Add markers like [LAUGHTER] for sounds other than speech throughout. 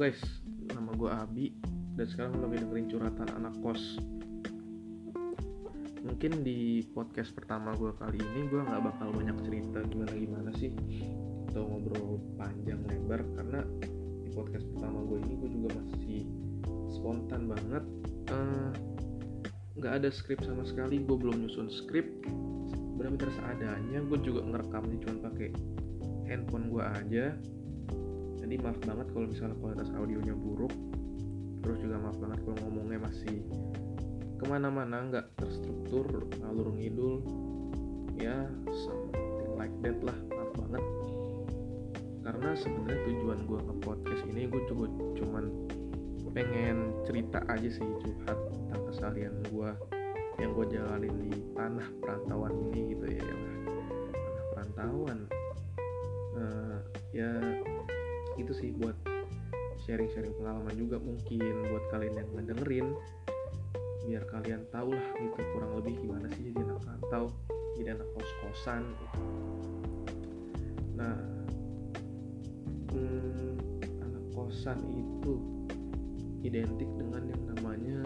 guys, nama gue Abi dan sekarang lagi dengerin curhatan anak kos. Mungkin di podcast pertama gue kali ini gue nggak bakal banyak cerita gimana gimana sih atau ngobrol panjang lebar karena di podcast pertama gue ini gue juga masih spontan banget. Eh, nggak ada skrip sama sekali, gue belum nyusun skrip. Benar-benar seadanya, gue juga ngerekamnya cuma pakai handphone gue aja jadi maaf banget kalau misalnya kualitas audionya buruk. Terus juga maaf banget kalau ngomongnya masih ke mana-mana nggak terstruktur ngalur ngidul. Ya something like that lah. Maaf banget. Karena sebenarnya tujuan gue ke podcast ini gue juga cuman pengen cerita aja sih curhat tentang keseharian gue yang gue jalanin di tanah perantauan ini gitu ya. Tanah perantauan. Uh, ya itu sih buat sharing-sharing pengalaman juga mungkin buat kalian yang ngedengerin biar kalian tahu lah gitu kurang lebih gimana sih jadi anak rantau jadi anak kos-kosan gitu. nah hmm, anak kosan itu identik dengan yang namanya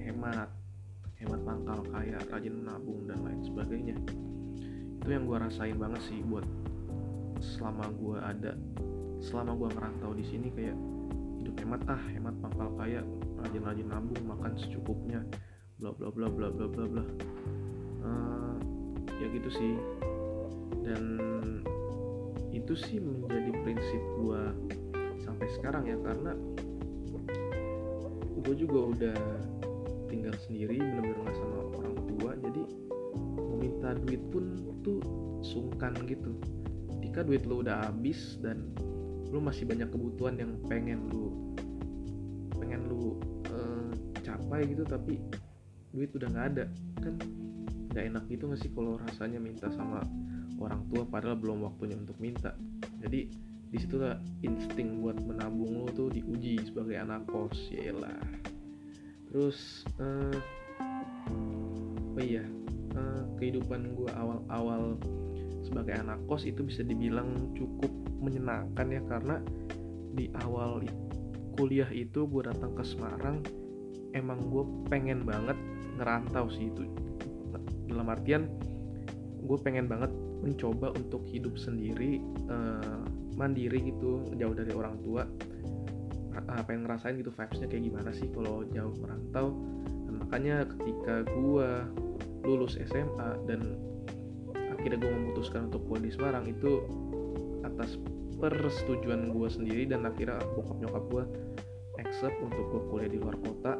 hemat hemat pangkal kaya rajin menabung dan lain sebagainya itu yang gue rasain banget sih buat selama gue ada selama gue ngerantau di sini kayak hidup hemat ah hemat pangkal kaya rajin-rajin nabung makan secukupnya bla bla bla bla bla bla bla. Uh, ya gitu sih. Dan itu sih menjadi prinsip gue sampai sekarang ya karena gue juga udah tinggal sendiri bener-bener gak sama orang tua jadi meminta duit pun tuh sungkan gitu. Ketika duit lo udah habis dan lu masih banyak kebutuhan yang pengen lu pengen lu uh, capai gitu tapi duit udah nggak ada. Kan nggak enak gitu nggak sih kalau rasanya minta sama orang tua padahal belum waktunya untuk minta? Jadi di situlah insting buat menabung lu tuh diuji sebagai anak kos lah terus uh, oh iya uh, kehidupan gue awal-awal sebagai anak kos itu bisa dibilang cukup menyenangkan ya karena di awal kuliah itu gue datang ke Semarang emang gue pengen banget ngerantau sih itu. Dalam artian gue pengen banget mencoba untuk hidup sendiri uh, mandiri gitu jauh dari orang tua. Uh, pengen ngerasain gitu vibesnya kayak gimana sih kalau jauh merantau. Dan makanya ketika gue lulus SMA dan akhirnya gue memutuskan untuk kuliah di Semarang itu atas persetujuan gue sendiri dan akhirnya bokap nyokap gue accept untuk gue kuliah di luar kota.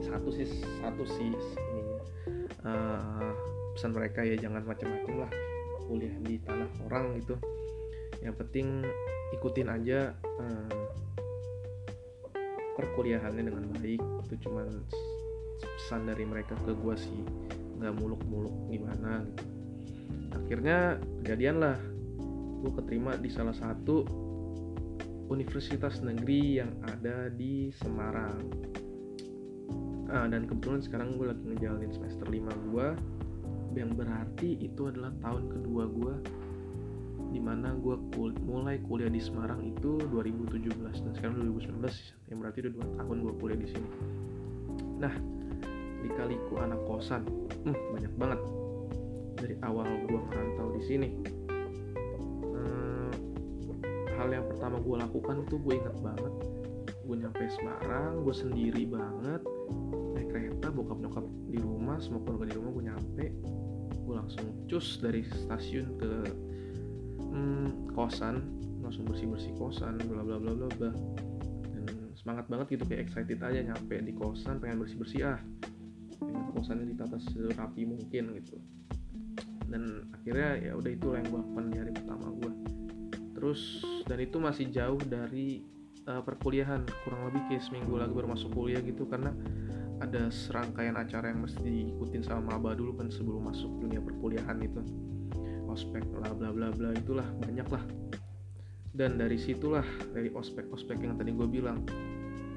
Satu sih satu sih ininya. Uh, pesan mereka ya jangan macam-macam lah kuliah di tanah orang gitu. Yang penting ikutin aja uh, perkuliahannya dengan baik. Itu cuman pesan dari mereka ke gue sih. Nggak muluk-muluk gimana gitu. Akhirnya kejadian lah gue keterima di salah satu universitas negeri yang ada di Semarang. Ah, dan kebetulan sekarang gue lagi ngejalanin semester 5 gue yang berarti itu adalah tahun kedua gue di mana gue kul mulai kuliah di Semarang itu 2017 dan sekarang 2019 yang berarti udah 2 tahun gue kuliah di sini. Nah dikaliku anak kosan. Hmm, banyak banget. Dari awal gue merantau di sini hal yang pertama gue lakukan tuh gue inget banget. Gue nyampe Semarang gue sendiri banget. Naik kereta bokap nyokap di rumah semua keluarga di rumah gue nyampe. Gue langsung cus dari stasiun ke hmm, kosan. Langsung bersih bersih kosan bla bla bla bla bla. Dan semangat banget gitu kayak excited aja nyampe di kosan pengen bersih bersih ah. Pengen kosannya ditata serapi mungkin gitu. Dan akhirnya ya udah itu yang gue lakukan di hari pertama gue terus dan itu masih jauh dari uh, perkuliahan. Kurang lebih kayak seminggu lagi baru masuk kuliah gitu karena ada serangkaian acara yang mesti diikutin sama maba dulu kan sebelum masuk dunia perkuliahan itu. Ospek bla bla bla bla itulah banyak lah. Dan dari situlah dari ospek ospek yang tadi gue bilang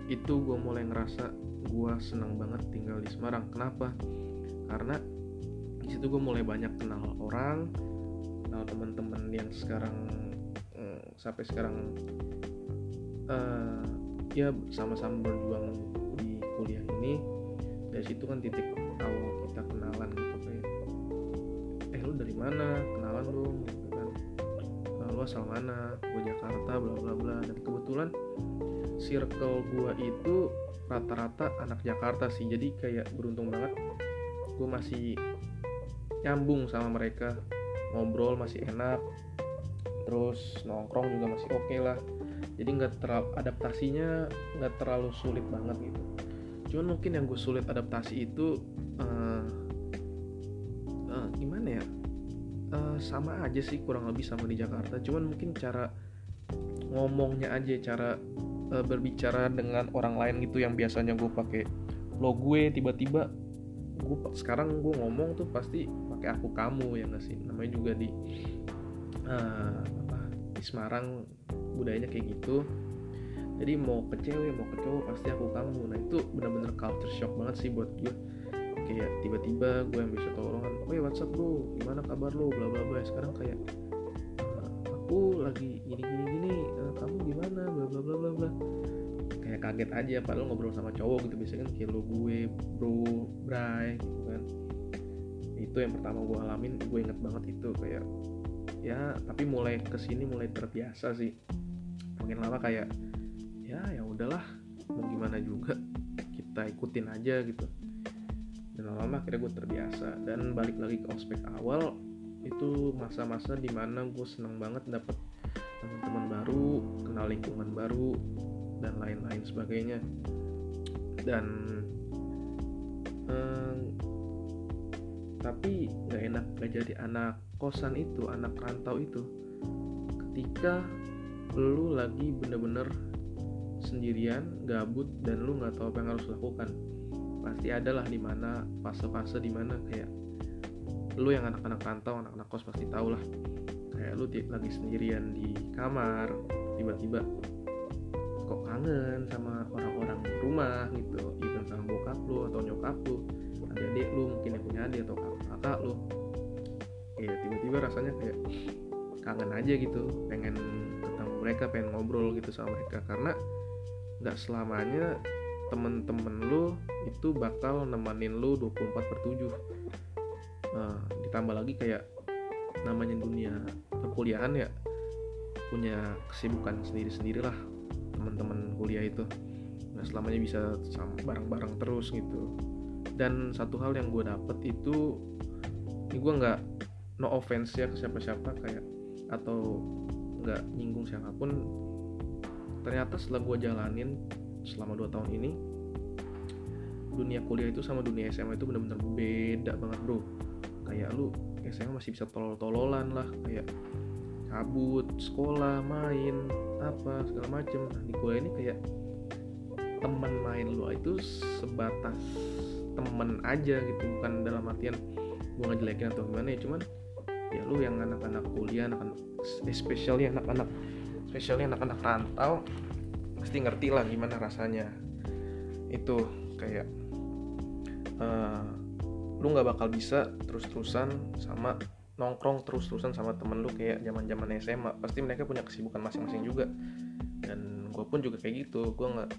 itu gue mulai ngerasa gue senang banget tinggal di Semarang. Kenapa? Karena di situ gue mulai banyak kenal orang kenal teman-teman yang sekarang sampai sekarang uh, ya sama-sama berjuang di kuliah ini. Dari situ kan titik awal kita kenalan gitu kayak eh lu dari mana? Kenalan dong gitu kan. Nah, lu asal mana? Gue Jakarta bla bla bla. Dan kebetulan circle gue itu rata-rata anak Jakarta sih. Jadi kayak beruntung banget gue masih nyambung sama mereka. Ngobrol masih enak terus nongkrong juga masih oke okay lah. Jadi nggak terlalu adaptasinya nggak terlalu sulit banget gitu. Cuman mungkin yang gue sulit adaptasi itu uh, uh, gimana ya? Uh, sama aja sih kurang lebih sama di Jakarta. Cuman mungkin cara ngomongnya aja cara uh, berbicara dengan orang lain gitu yang biasanya gue pakai lo gue tiba-tiba gue sekarang gue ngomong tuh pasti pakai aku kamu ya nggak sih? Namanya juga di uh, di Semarang budayanya kayak gitu. Jadi mau ke cewek mau ke cowok pasti aku kamu nah itu benar-benar culture shock banget sih buat gue kayak tiba-tiba gue yang bisa tolongan oh ya WhatsApp bro gimana kabar lo bla bla bla. Sekarang kayak uh, aku lagi gini gini gini kamu gimana? Bla bla bla bla bla. Kayak kaget aja padahal ngobrol sama cowok gitu biasanya kan kayak lo gue bro bray gitu kan. Itu yang pertama gue alamin gue inget banget itu kayak ya tapi mulai ke sini mulai terbiasa sih. Makin lama kayak ya ya udahlah mau gimana juga kita ikutin aja gitu. Dan lama-lama akhirnya gue terbiasa. Dan balik lagi ke ospek awal itu masa-masa di mana gue seneng banget dapet teman-teman baru kenal lingkungan baru dan lain-lain sebagainya. Dan eh, tapi nggak enak gak jadi anak kosan itu anak rantau itu ketika lu lagi bener-bener sendirian gabut dan lu nggak tahu apa yang harus lakukan pasti ada lah di mana fase-fase di mana kayak lu yang anak-anak rantau anak-anak kos pasti tau lah. Kayak lu lagi sendirian di kamar tiba-tiba kok kangen sama orang-orang rumah gitu even sama bokap lu atau nyokap lu adik-adik lu mungkin yang punya adik atau kakak lu ya tiba-tiba rasanya kayak kangen aja gitu pengen ketemu mereka pengen ngobrol gitu sama mereka. Karena nggak selamanya temen-temen lu itu bakal nemenin lu 24 per 7 nah, ditambah lagi kayak namanya dunia perkuliahan ya punya kesibukan sendiri-sendiri lah teman-teman kuliah itu. Nggak selamanya bisa bareng-bareng terus gitu. Dan satu hal yang gue dapet itu ini gue nggak no offense ya ke siapa-siapa kayak atau nggak nyinggung siapa pun ternyata setelah gue jalanin selama 2 tahun ini dunia kuliah itu sama dunia SMA itu bener-bener beda banget bro. Kayak lu SMA masih bisa tolol-tololan lah kayak kabut sekolah main apa segala macem. Nah di kuliah ini kayak teman main lu itu sebatas temen aja gitu bukan dalam artian gue ngejelekin atau gimana ya cuman ya lu yang anak-anak kuliah anak-anak especially anak-anak especially anak-anak rantau pasti ngerti lah gimana rasanya. Itu kayak uh, lu nggak bakal bisa terus-terusan sama nongkrong terus-terusan sama temen lu kayak zaman-zaman SMA pasti mereka punya kesibukan masing-masing juga. Dan gue pun juga kayak gitu gue nggak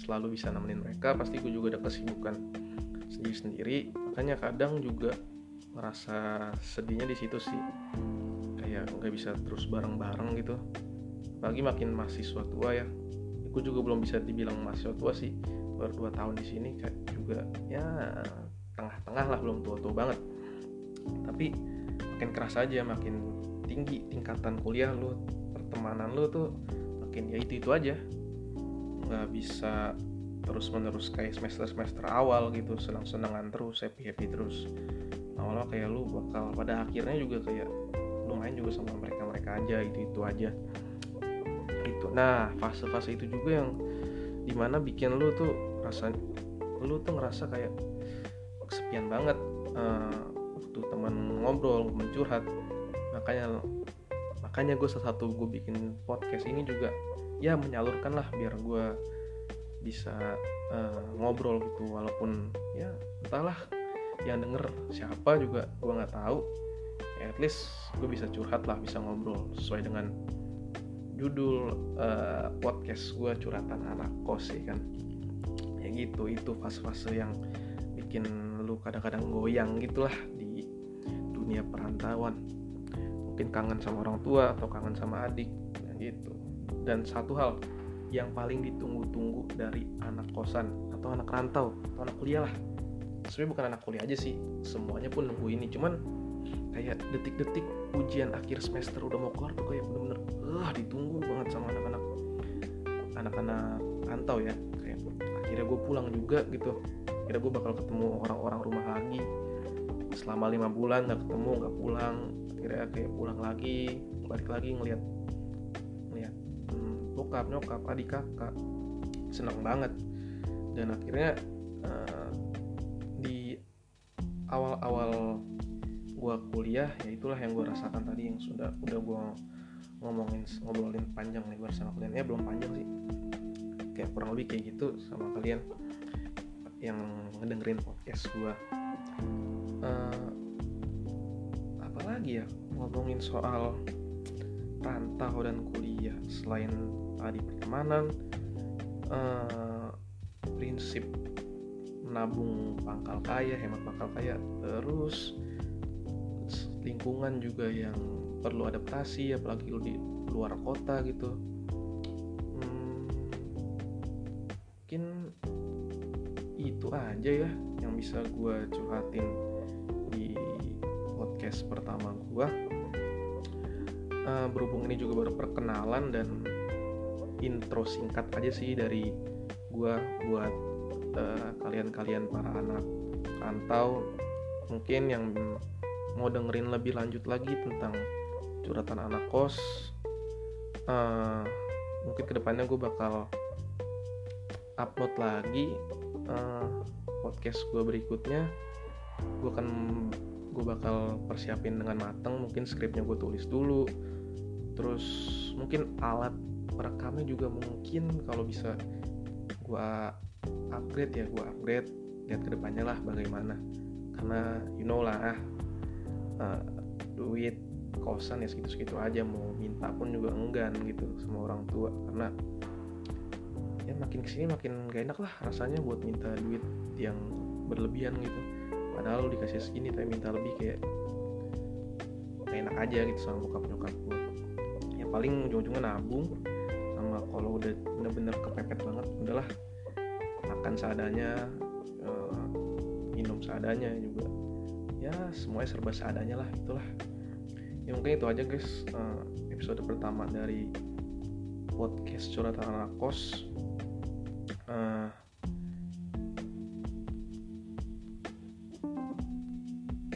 selalu bisa nemenin mereka pasti gue juga ada kesibukan sendiri-sendiri. Makanya kadang juga merasa sedihnya di situ sih. Kayak nggak bisa terus bareng-bareng gitu. Apalagi makin mahasiswa tua ya. Aku juga belum bisa dibilang mahasiswa tua sih. Baru dua tahun di sini kayak juga ya tengah-tengah lah belum tua-tua banget. Tapi makin keras aja makin tinggi tingkatan kuliah lu pertemanan lu tuh makin ya itu itu aja. Nggak bisa terus menerus kayak semester semester awal gitu senang senangan terus happy happy terus awalnya kayak lu bakal pada akhirnya juga kayak lu main juga sama mereka mereka aja itu itu aja. Itu nah fase fase itu juga yang di mana bikin lu tuh rasa lu tuh ngerasa kayak kesepian banget uh, waktu teman ngobrol mencurhat makanya makanya gue salah satu gue bikin podcast ini juga ya menyalurkan lah biar gue bisa uh, ngobrol gitu. Walaupun ya entahlah yang denger. Siapa juga gue nggak tahu. Ya at least gue bisa curhat lah bisa ngobrol sesuai dengan judul uh, podcast gue curhatan anak kos ya kan. Ya gitu itu fase-fase yang bikin lu kadang-kadang goyang gitulah di dunia perantauan. Mungkin kangen sama orang tua atau kangen sama adik ya gitu. Dan satu hal yang paling ditunggu-tunggu dari anak kosan atau anak rantau atau anak kuliah lah sebenarnya bukan anak kuliah aja sih. Semuanya pun nunggu ini. Cuman kayak detik-detik ujian akhir semester udah mau keluar tuh kayak bener-bener uh, ditunggu banget sama anak-anak. Anak-anak rantau ya. Kayak akhirnya gue pulang juga gitu. Akhirnya gue bakal ketemu orang-orang rumah lagi. Selama lima bulan nggak ketemu nggak pulang. Akhirnya kayak pulang lagi balik lagi ngeliat ngeliat hmm, bokap nyokap adik kakak. Senang banget. Dan akhirnya uh, awal-awal gue kuliah ya itulah yang gue rasakan tadi yang sudah udah gue ngomongin ngobrolin panjang nih gue sama kalian. Ya belum panjang sih. Kayak kurang lebih kayak gitu sama kalian yang ngedengerin podcast gue uh, apalagi ya? Ngomongin soal rantau dan kuliah selain tadi pertemanan uh, prinsip menabung pangkal kaya hemat pangkal kaya terus lingkungan juga yang perlu adaptasi apalagi di luar kota gitu. Hmm, mungkin itu aja ya yang bisa gue curhatin di podcast pertama gue uh, berhubung ini juga baru perkenalan dan intro singkat aja sih dari gue buat uh, kalian-kalian para anak rantau mungkin yang mau dengerin lebih lanjut lagi tentang curhatan anak kos uh, mungkin ke depannya gue bakal upload lagi uh, podcast gue berikutnya. Gue akan gue bakal persiapin dengan mateng mungkin skripnya gue tulis dulu. Terus mungkin alat perekamnya juga mungkin kalau bisa gue upgrade ya gue upgrade. Lihat ke depannya lah bagaimana. Karena you know lah uh, duit kosan ya segitu-segitu aja. Mau minta pun juga enggan gitu sama orang tua. Karena ya makin ke sini makin gak enak lah rasanya buat minta duit yang berlebihan gitu. Padahal lu dikasih segini tapi minta lebih kayak gak enak aja gitu sama bokap nyokap gue ya paling ujung-ujungnya nabung sama kalau udah bener-bener kepepet banget udahlah makan seadanya uh, minum seadanya juga. Ya semuanya serba seadanya lah itulah. Ya mungkin itu aja guys. Uh, episode pertama dari podcast curhatan anak kos. Uh,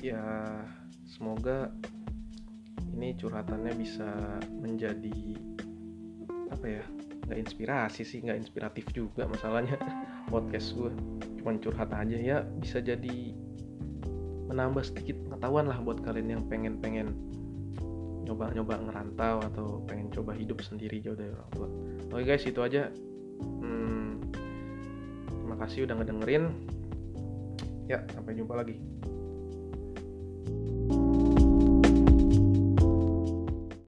ya semoga ini curhatannya bisa menjadi apa ya nggak inspirasi sih nggak inspiratif juga masalahnya [LAUGHS] podcast gue cuman curhat aja ya bisa jadi menambah sedikit pengetahuan lah buat kalian yang pengen-pengen nyoba-nyoba ngerantau atau pengen coba hidup sendiri jauh dari orang tua. Oke guys itu aja. Hmm, terima kasih udah ngedengerin. Ya sampai jumpa lagi.